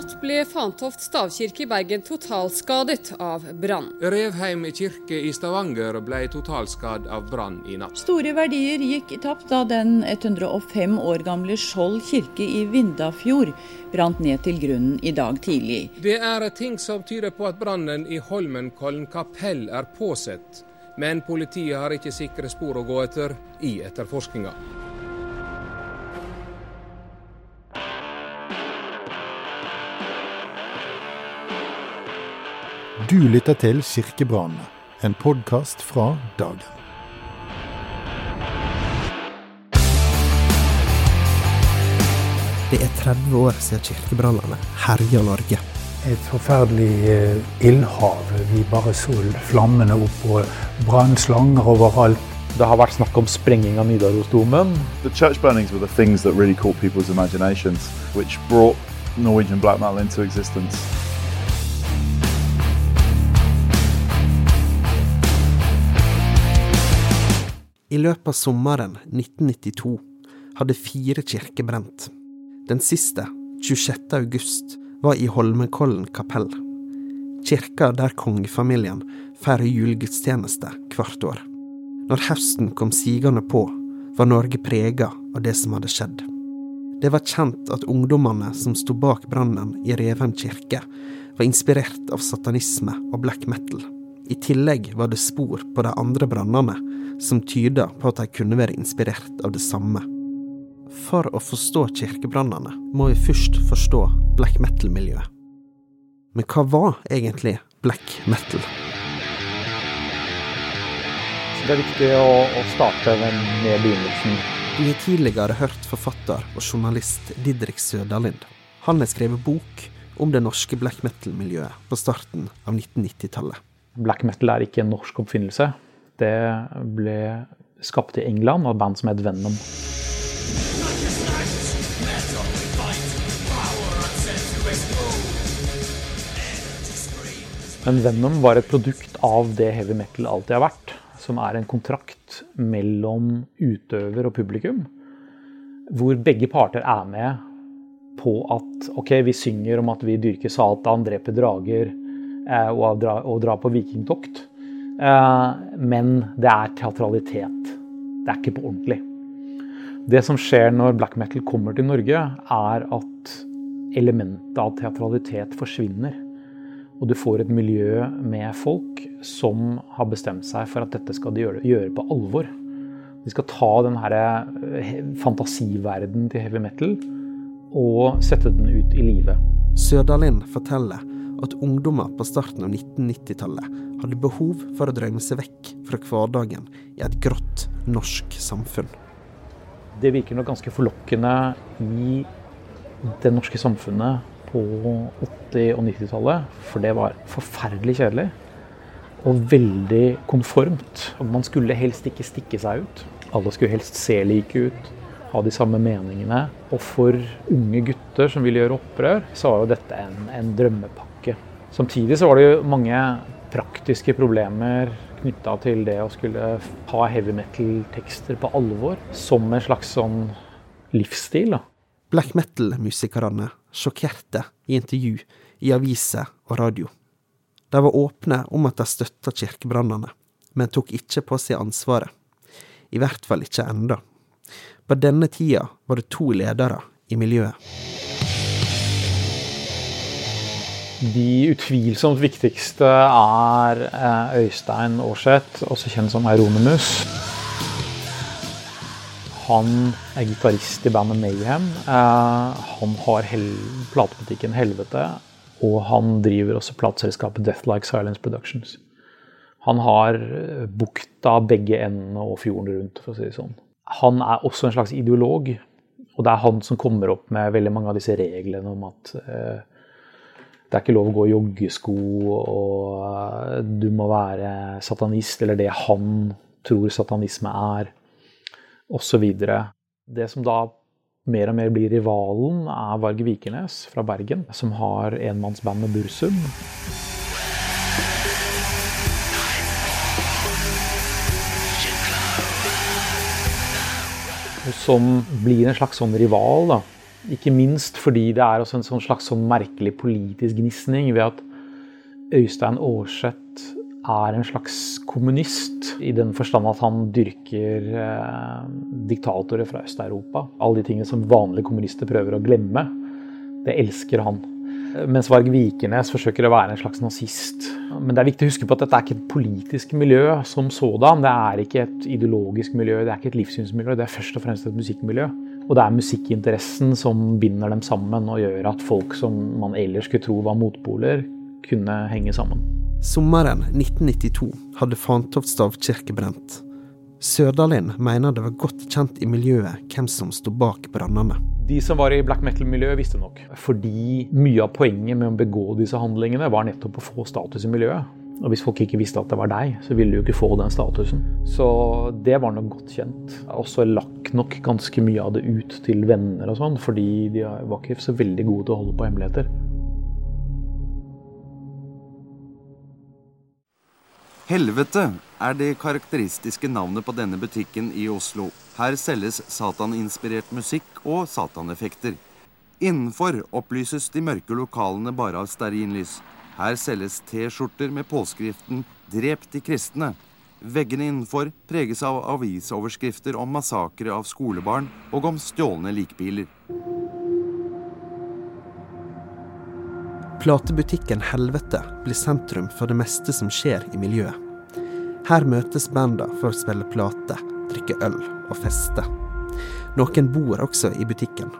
natt ble Fantoft stavkirke i Bergen totalskadet av brann. Revheim kirke i Stavanger ble totalskadd av brann i natt. Store verdier gikk tapt da den 105 år gamle Skjold kirke i Vindafjord brant ned til grunnen i dag tidlig. Det er ting som tyder på at brannen i Holmenkollen kapell er påsett, men politiet har ikke sikre spor å gå etter i etterforskninga. Du lytter til Kirkebrannene, en podkast fra Dagen. Det er 30 år siden kirkebrannene herja Norge. Et forferdelig eh, ildhav. Vi bare så flammene opp og brannslanger overalt. Det har vært snakk om sprenging av Nidarosdomen. The church burnings were the things that really caught people's imaginations, which brought Norwegian black metal into existence. I løpet av sommeren 1992 hadde fire kirker brent. Den siste, 26. august, var i Holmenkollen kapell. Kirka der kongefamilien feirer julegudstjeneste hvert år. Når høsten kom sigende på, var Norge prega av det som hadde skjedd. Det var kjent at ungdommene som sto bak brannen i Revheim kirke, var inspirert av satanisme og black metal. I tillegg var det spor på de andre brannene som tyda på at de kunne være inspirert av det samme. For å forstå kirkebrannene må vi først forstå black metal-miljøet. Men hva var egentlig black metal? Det er viktig å, å starte med, begynnelsen. Vi har tidligere hørt forfatter og journalist Didrik Søderlind. Han har skrevet bok om det norske black metal-miljøet på starten av 1990-tallet. Black metal er ikke en norsk oppfinnelse. Det ble skapt i England av et band som het Venom. Men Venom var et produkt av det heavy metal alltid har vært. Som er en kontrakt mellom utøver og publikum. Hvor begge parter er med på at ok, vi synger om at vi dyrker Satan, dreper drager eh, og, dra, og drar på vikingtokt. Eh, men det er teatralitet. Det er ikke på ordentlig. Det som skjer når black metal kommer til Norge, er at elementet av teatralitet forsvinner. Og du får et miljø med folk som har bestemt seg for at dette skal de gjøre, gjøre på alvor. De skal ta den her fantasiverdenen til heavy metal og sette den ut i livet. Sørdalin forteller at ungdommer på starten av 1990-tallet hadde behov for å drømme seg vekk fra hverdagen i et grått norsk samfunn. Det virker nok ganske forlokkende i det norske samfunnet på 80- og 90-tallet, for det var forferdelig kjedelig. Og veldig konformt. Man skulle helst ikke stikke seg ut. Alle skulle helst se like ut, ha de samme meningene. Og for unge gutter som ville gjøre opprør, så var jo dette en, en drømmepakke. Samtidig så var det jo mange praktiske problemer knytta til det å skulle ha heavy metal-tekster på alvor som en slags sånn livsstil. da. Black metal-musikerne sjokkerte i intervju i aviser og radio. De var åpne om at de støtta kirkebrannene, men tok ikke på seg ansvaret. I hvert fall ikke enda. På denne tida var det to ledere i miljøet. De utvilsomt viktigste er eh, Øystein Aarseth, også kjent som Euronimus. Han er gitarist i bandet Mayhem. Eh, han har hel platebutikken Helvete, og han driver også plateselskapet Deathlike Silence Productions. Han har eh, bukta begge endene og fjorden rundt, for å si det sånn. Han er også en slags ideolog, og det er han som kommer opp med veldig mange av disse reglene om at eh, det er ikke lov å gå i joggesko, og du må være satanist, eller det han tror satanisme er, osv. Det som da mer og mer blir rivalen, er Varg Vikernes fra Bergen, som har enmannsbandet Bursum. Som blir en slags sånn rival da, Ikke minst fordi det er en sånn slags sånn merkelig politisk gnisning ved at Øystein Aarseth er en slags kommunist, i den forstand at han dyrker eh, diktatorer fra Øst-Europa. Alle de tingene som vanlige kommunister prøver å glemme, det elsker han. Mens Varg Vikernes forsøker å være en slags nazist. Men det er viktig å huske på at dette er ikke et politisk miljø som sådan. Det er ikke et ideologisk miljø, det er ikke et livssynsmiljø. Det er først og fremst et musikkmiljø. Og det er musikkinteressen som binder dem sammen og gjør at folk som man ellers skulle tro var motpoler, kunne henge sammen. Sommeren 1992 hadde Fantoft stavkirke brent. Sørdalin mener det var godt kjent i miljøet hvem som sto bak brannene. De som var i black metal-miljøet, visste nok. Fordi mye av poenget med å begå disse handlingene var nettopp å få status i miljøet. Og hvis folk ikke visste at det var deg, så ville du ikke få den statusen. Så det var nok godt kjent. Og så lakk nok ganske mye av det ut til venner og sånn, fordi de var ikke så veldig gode til å holde på hemmeligheter. Helvete er det karakteristiske navnet på denne butikken i Oslo. Her selges sataninspirert musikk og sataneffekter. Innenfor opplyses de mørke lokalene bare av stearinlys. Her selges T-skjorter med påskriften 'Drep de kristne'. Veggene innenfor preges av avisoverskrifter om massakre av skolebarn og om stjålne likbiler. Platebutikken Helvete blir sentrum for det meste som skjer i miljøet. Her møtes banda for å spille plate, drikke øl og feste. Noen bor også i butikken.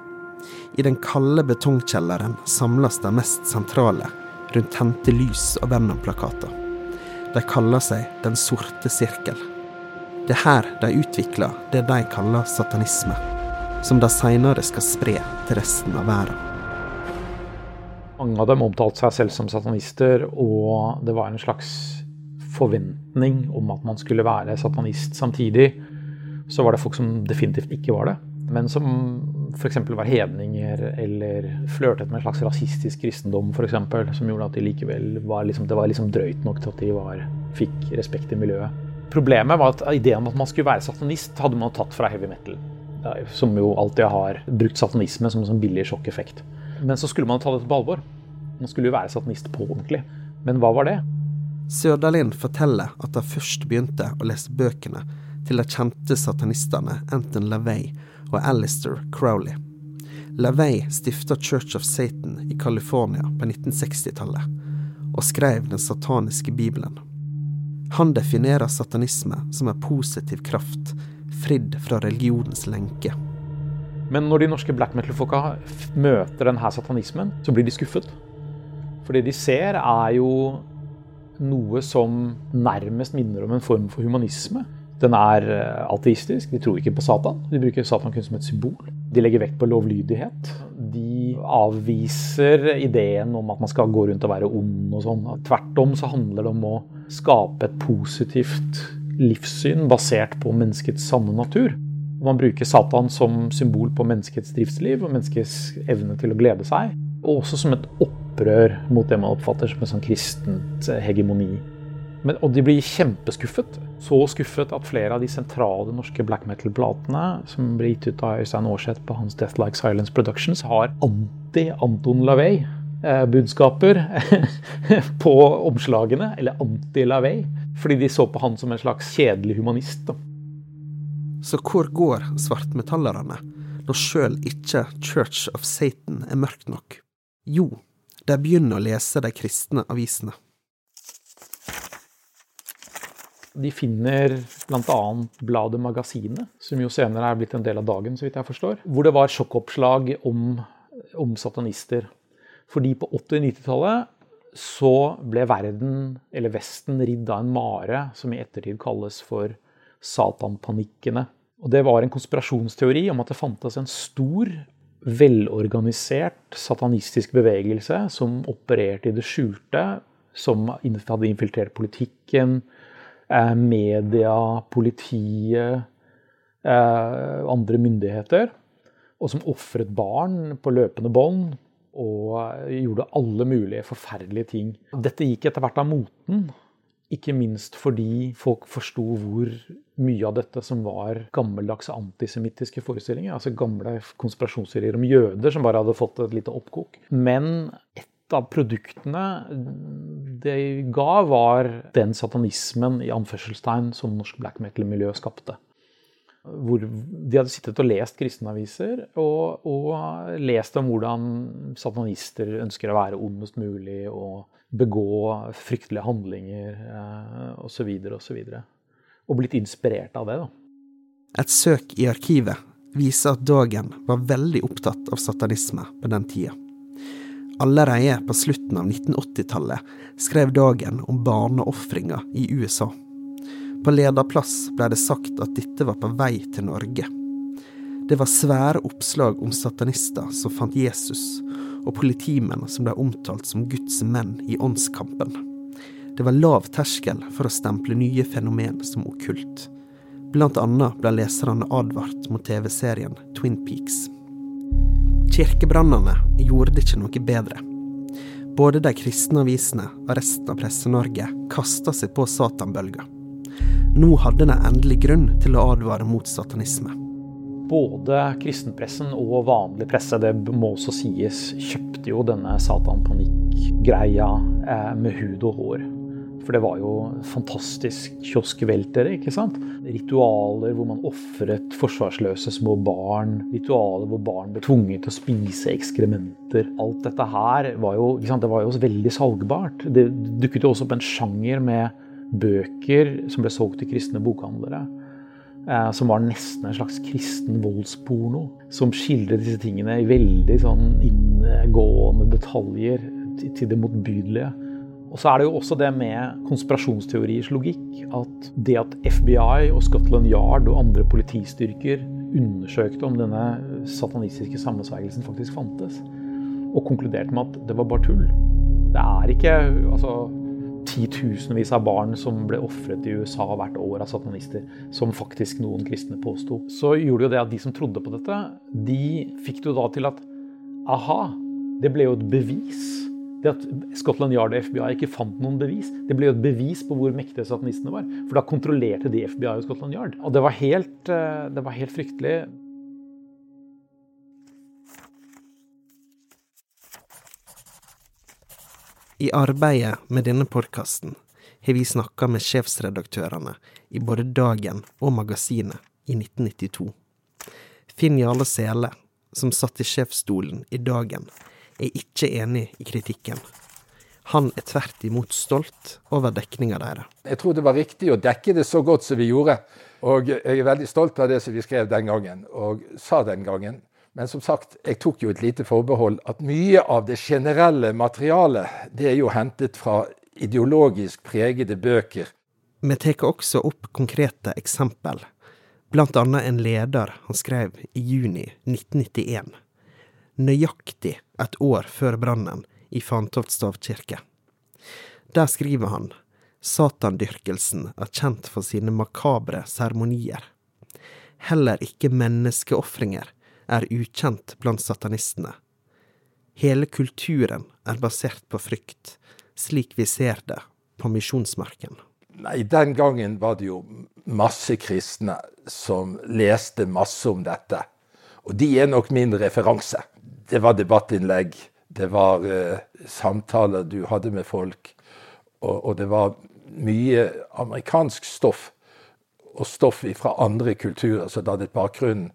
I den kalde betongkjelleren samles de mest sentrale rundt tente lys og Venom-plakater. De kaller seg Den sorte sirkel. Det er her de utvikler det de kaller satanisme, som de seinere skal spre til resten av verden. Mange av dem omtalte seg selv som satanister, og det var en slags forventning om at man skulle være satanist samtidig. Så var det folk som definitivt ikke var det, men som f.eks. var hedninger eller flørtet med en slags rasistisk kristendom, f.eks., som gjorde at de likevel var, liksom, det var liksom drøyt nok til at de var, fikk respekt i miljøet. Problemet var at ideen om at man skulle være satanist, hadde man tatt fra heavy metal. Som jo alltid har brukt satanisme som en sånn billig sjokkeffekt. Men så skulle man ta dette på alvor. Man skulle jo være satanist på ordentlig. Men hva var det? Sørdalin forteller at han først begynte å lese bøkene til de kjente satanistene Anton LaVey og Alistair Crowley. LaVey stifta Church of Satan i California på 1960-tallet, og skrev den sataniske bibelen. Han definerer satanisme som en positiv kraft, fridd fra religionens lenke. Men når de norske black metal-folka møter denne satanismen, så blir de skuffet. For det de ser, er jo noe som nærmest minner om en form for humanisme. Den er eh, ateistisk. De tror ikke på Satan. De bruker Satan kun som et symbol. De legger vekt på lovlydighet. De avviser ideen om at man skal gå rundt og være ond og sånn. Tvert om så handler det om å skape et positivt livssyn basert på menneskets sanne natur. Man bruker Satan som symbol på menneskets driftsliv og menneskets evne til å glede seg. Og også som et opprør mot det man oppfatter som et sånn kristent hegemoni. Men, og de blir kjempeskuffet. Så skuffet at flere av de sentrale norske black metal-platene som ble gitt ut av Øystein Aarseth på hans Death Like Silence Productions, har anti-Anton Lavey-budskaper på omslagene. Eller anti-Lavey. Fordi de så på han som en slags kjedelig humanist. Da. Så hvor går svartmetallerne, når sjøl ikke Church of Satan er mørkt nok? Jo, de begynner å lese de kristne avisene. De finner bl.a. bladet Magasinet, som jo senere er blitt en del av dagen, så vidt jeg forstår. Hvor det var sjokkoppslag om, om satanister. Fordi på 80- og 90-tallet så ble verden, eller Vesten, ridd av en mare som i ettertid kalles for satanpanikkene. Og det var en konspirasjonsteori om at det fantes en stor, velorganisert satanistisk bevegelse som opererte i det skjulte, som hadde infiltrert politikken, Eh, media, politiet, eh, andre myndigheter. Og som ofret barn på løpende bånd og gjorde alle mulige forferdelige ting. Dette gikk etter hvert av moten. Ikke minst fordi folk forsto hvor mye av dette som var gammeldagse antisemittiske forestillinger. Altså gamle konspirasjonsserier om jøder som bare hadde fått et lite oppkok. Men et av produktene det ga, var den satanismen i anførselstegn som norsk black metal-miljø skapte. Hvor de hadde sittet og lest kristenaviser og, og lest om hvordan satanister ønsker å være ondest mulig og begå fryktelige handlinger eh, osv. osv. Og, blitt inspirert av det. da. Et søk i arkivet viser at Dagen var veldig opptatt av satanisme på den tida. Allerede på slutten av 1980-tallet skrev Dagen om barneofringer i USA. På lederplass ble det sagt at dette var på vei til Norge. Det var svære oppslag om satanister som fant Jesus, og politimenn som ble omtalt som Guds menn i åndskampen. Det var lav terskel for å stemple nye fenomen som okkult. Blant annet ble leserne advart mot TV-serien Twin Peaks. Kirkebrannene gjorde det ikke noe bedre. Både de kristne avisene og resten av Presse-Norge kasta seg på satanbølga. Nå hadde de endelig grunn til å advare mot satanisme. Både kristenpressen og vanlig presse, det må også sies, kjøpte jo denne satanpanikk-greia eh, med hud og hår. For det var jo fantastisk kioskveltere, ikke sant? Ritualer hvor man ofret forsvarsløse små barn. Ritualer hvor barn ble tvunget til å spise ekskrementer. Alt dette her var jo, det var jo veldig salgbart. Det dukket jo også opp en sjanger med bøker som ble solgt til kristne bokhandlere. Eh, som var nesten en slags kristen voldsporno. Som skildret disse tingene i veldig sånn inngående detaljer til det motbydelige. Og så er det jo også det med konspirasjonsteoriers logikk. At det at FBI og Scotland Yard og andre politistyrker undersøkte om denne satanistiske sammensvergelsen faktisk fantes, og konkluderte med at det var bare tull. Det er ikke altså, titusenvis av barn som ble ofret i USA hvert år av satanister, som faktisk noen kristne påsto. Så gjorde jo det at de som trodde på dette, de fikk det jo da til at aha, det ble jo et bevis det at Scotland Yard og FBI ikke fant noen bevis, det ble jo et bevis på hvor mektige satanistene var. For da kontrollerte de FBI og Scotland Yard. Og det var helt, eh, det var helt fryktelig. I arbeidet med denne podkasten har vi snakka med sjefsredaktørene i både Dagen og Magasinet i 1992. Finn Jarle Sele, som satt i sjefsstolen i Dagen, er ikke enig i kritikken. Han er tvert imot stolt over dekninga deres. Jeg tror det var riktig å dekke det så godt som vi gjorde. Og jeg er veldig stolt av det som vi skrev den gangen, og sa den gangen. Men som sagt, jeg tok jo et lite forbehold at mye av det generelle materialet, det er jo hentet fra ideologisk pregede bøker. Vi tar også opp konkrete eksempel, blant annet en leder han skrev i juni 1991 nøyaktig et år før brannen i Fantoftstav kirke. Der skriver han satandyrkelsen er kjent for sine makabre seremonier. Heller ikke menneskeofringer er ukjent blant satanistene. Hele kulturen er basert på frykt, slik vi ser det på Misjonsmarken. Nei, den gangen var det jo masse kristne som leste masse om dette. Og de er nok min referanse det var debattinnlegg, det var uh, samtaler du hadde med folk, og, og, det var mye amerikansk stoff og stoff fra andre kulturer som dannet bakgrunnen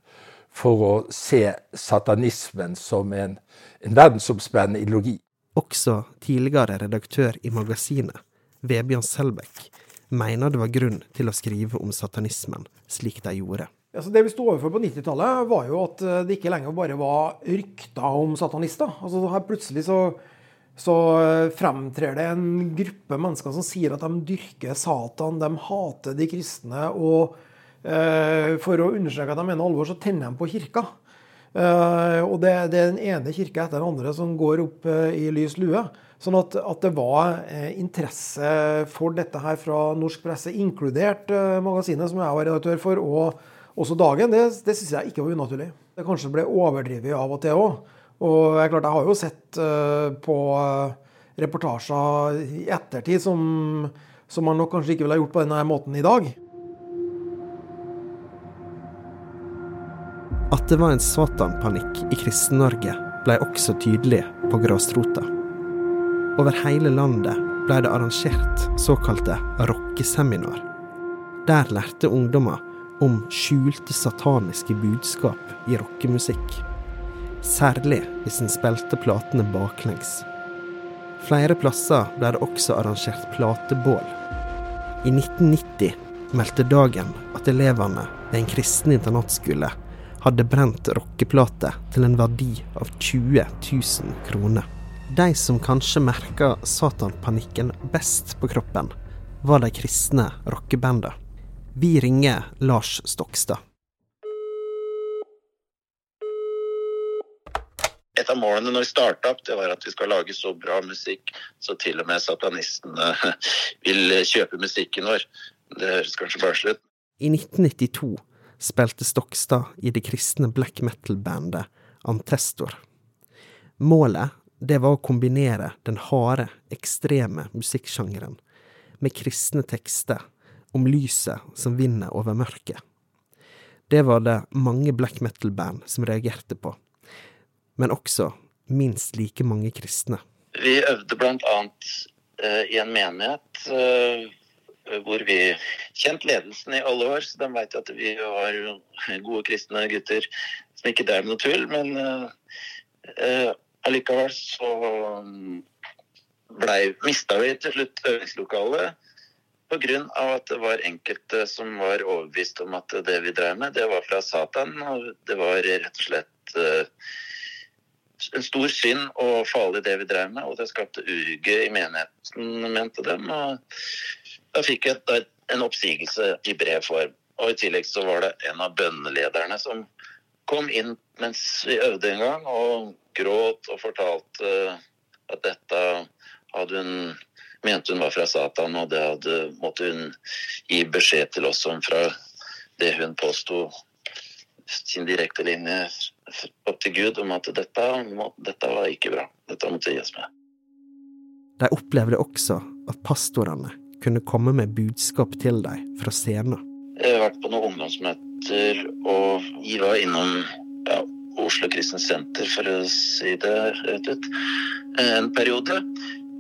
for å se satanismen som en, en verdensomspennende ideologi. Også tidligere redaktør i magasinet, Vebjørn Selbekk, mener det var grunn til å skrive om satanismen slik de gjorde. Altså det vi sto overfor på 90-tallet, var jo at eh, det ikke lenger bare var rykter om satanister. Altså her Plutselig så, så eh, fremtrer det en gruppe mennesker som sier at de dyrker Satan, de hater de kristne. Og eh, for å understreke at de mener alvor, så tenner de på kirka. Eh, og det, det, er den ene kirka etter den andre som går opp eh, i lys lue. Sånn at, at det var eh, interesse for dette her fra norsk presse, inkludert magasinet som jeg var redaktør for. og også dagen, det, det syns jeg ikke var unaturlig. Det kanskje ble overdrevet av og til òg. Og jeg, klart, jeg har jo sett uh, på uh, reportasjer i ettertid som, som, man nok kanskje ikke ville ha gjort på denne måten i dag. At det var en satanpanikk i Kristen-Norge, ble også tydelig på grasrota. Over hele landet ble det arrangert såkalte rockeseminar. Der lærte ungdommer om skjulte sataniske budskap i rockemusikk. Særlig hvis en spilte platene baklengs. Flere plasser ble det også arrangert platebål. I 1990 meldte Dagen at elevene ved en kristen internatskole hadde brent rockeplater til en verdi av 20 000 kroner. De som kanskje merka satanpanikken best på kroppen, var de kristne rockebanda. Vi ringer Lars Stokstad. Et av målene når vi starta opp, det var at vi skal lage så bra musikk så til og med satanistene vil kjøpe musikken vår. Det høres kanskje barnslig ut. I 1992 spilte Stokstad i det kristne black metal-bandet Antestor. Målet det var å kombinere den harde, ekstreme musikksjangeren med kristne tekster om lyset som vinner over mørket. Det var det mange black metal-band som reagerte på, men også minst like mange kristne. Vi øvde blant annet uh, i en menighet uh, hvor vi kjent ledelsen i alle år, så de vet at vi var gode kristne gutter som ikke drev noe tull. Men uh, allikevel så blei mista vi til slutt øvingslokalet pga. at det var enkelte som var overbevist om at det vi drev med, det var fra Satan. Og det var rett og slett en stor synd og farlig det vi drev med, og det skapte uge i menigheten, mente dem. Og da fikk jeg en oppsigelse i brevform. Og i tillegg så var det en av bønnelederne som kom inn mens vi øvde en gang, og gråt og fortalte at dette hadde hun mente hun var fra Satan, og det hadde, måtte hun gi beskjed til oss om fra det hun påsto sin direkte linje opp til Gud om at dette, dette var ikke bra. Dette måtte gis med. De opplevde også at pastorene kunne komme med budskap til dem fra scenen. Jeg har vært på noen ungdomsmøter, og vi var innom ja, Oslo Kristent Senter, for å si det rett ut, en periode.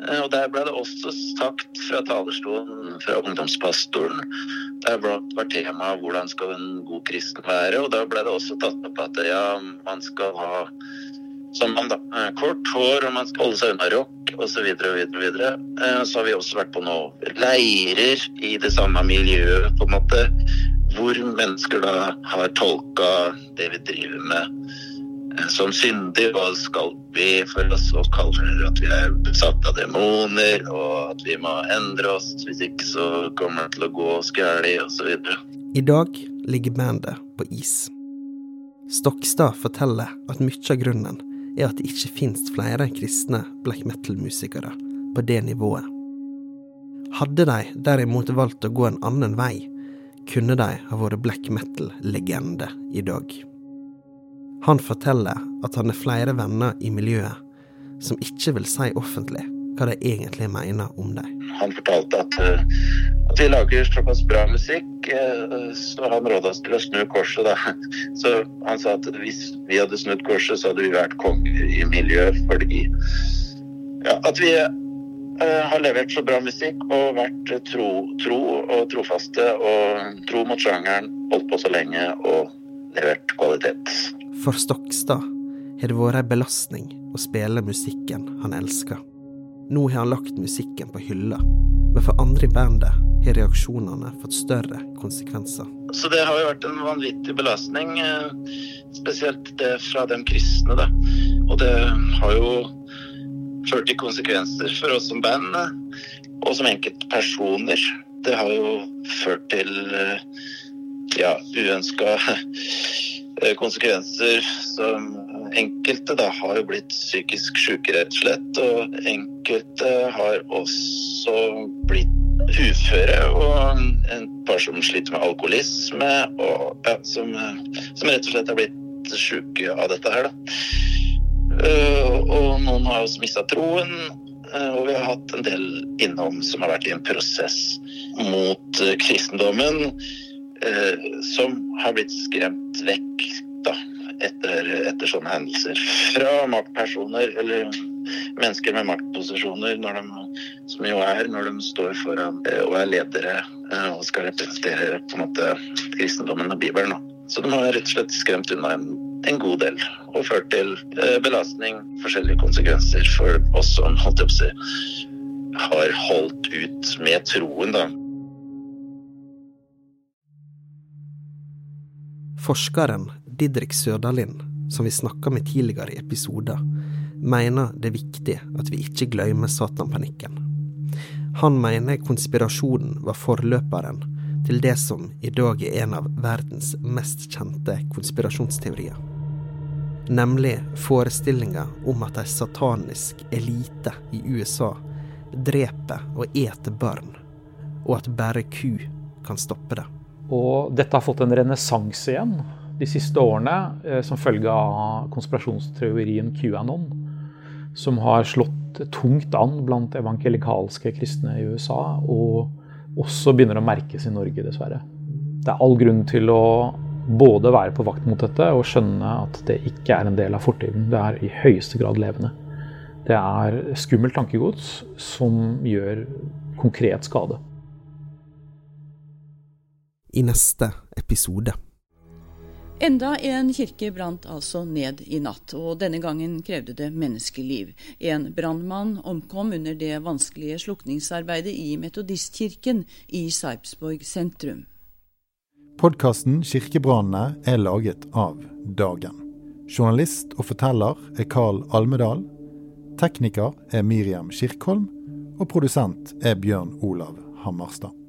Og Der ble det også sagt fra talerstolen fra ungdomspastoren Der var temaet hvordan skal en god kristen være. Og da ble det også tatt opp at ja, man skal ha som man da, kort hår, og man skal holde seg unna rock osv. videre. Så har vi også vært på noen leirer i det samme miljøet, på en måte, hvor mennesker da har tolka det vi driver med som syndig, hva skal vi for oss og kaller at vi er besatt av demoner, og at vi må endre oss, hvis ikke så kommer det til å gå oss galt, osv. I dag ligger bandet på is. Stokstad forteller at mye av grunnen er at det ikke finnes flere kristne black metal-musikere på det nivået. Hadde de derimot valgt å gå en annen vei, kunne de ha vært black metal-legende i dag. Han forteller at han har flere venner i miljøet som ikke vil si offentlig hva de egentlig mener om dem. Han fortalte at, at vi lager såpass bra musikk, så han råda oss til å snu korset. Da. Så han sa at hvis vi hadde snudd korset, så hadde vi vært konger i miljøet. Fordi ja, at vi har levert så bra musikk og vært tro, tro og trofaste og tro mot sjangeren, holdt på så lenge og levert kvalitet. For Stokstad har det vært ei belastning å spille musikken han elsker. Nå har han lagt musikken på hylla, men for andre i bandet har reaksjonene fått større konsekvenser. Så det har jo vært en vanvittig belastning, spesielt det fra de kristne, da. Og det har jo ført til konsekvenser for oss som band, og som enkeltpersoner. Det har jo ført til ja, uønska konsekvenser som enkelte da har jo blitt psykisk syke, rett og slett. Og enkelte har også blitt uføre, og en par som sliter med alkoholisme, og ja, som, som, rett og slett er blitt syke av dette her, da. Og noen har også mista troen. Og vi har hatt en del innom som har vært i en prosess mot kristendommen. Eh, som har blitt skremt vekk da, etter, etter sånne hendelser. Fra maktpersoner, eller mennesker med maktposisjoner, de, som jo er når de står foran eh, og er ledere eh, og skal representere på en måte kristendommen og Bibelen. Da. Så de har rett og slett skremt unna en, en god del og ført til belastning, forskjellige konsekvenser for oss som holdt jeg har holdt ut med troen. da. Forskeren Didrik Sørdalin, som vi snakka med tidligere i episoder, mener det er viktig at vi ikke glemmer satanpanikken. Han mener konspirasjonen var forløperen til det som i dag er en av verdens mest kjente konspirasjonsteorier. Nemlig forestillinga om at ei satanisk elite i USA dreper og eter barn, og at bare ku kan stoppe det. Og dette har fått en renessanse igjen de siste årene eh, som følge av konspirasjonsteorien QAnon, som har slått tungt an blant evangelikalske kristne i USA, og også begynner å merkes i Norge, dessverre. Det er all grunn til å både være på vakt mot dette og skjønne at det ikke er en del av fortiden. Det er i høyeste grad levende. Det er skummelt tankegods som gjør konkret skade i neste episode. Enda en kirke brant altså ned i natt, og denne gangen krevde det menneskeliv. En brannmann omkom under det vanskelige slukningsarbeidet i Metodistkirken i Sarpsborg sentrum. Podkasten Kirkebrannene er laget av Dagen. Journalist og forteller er Carl Almedal. Tekniker er Miriam Kirkholm. Og produsent er Bjørn Olav Hammerstad.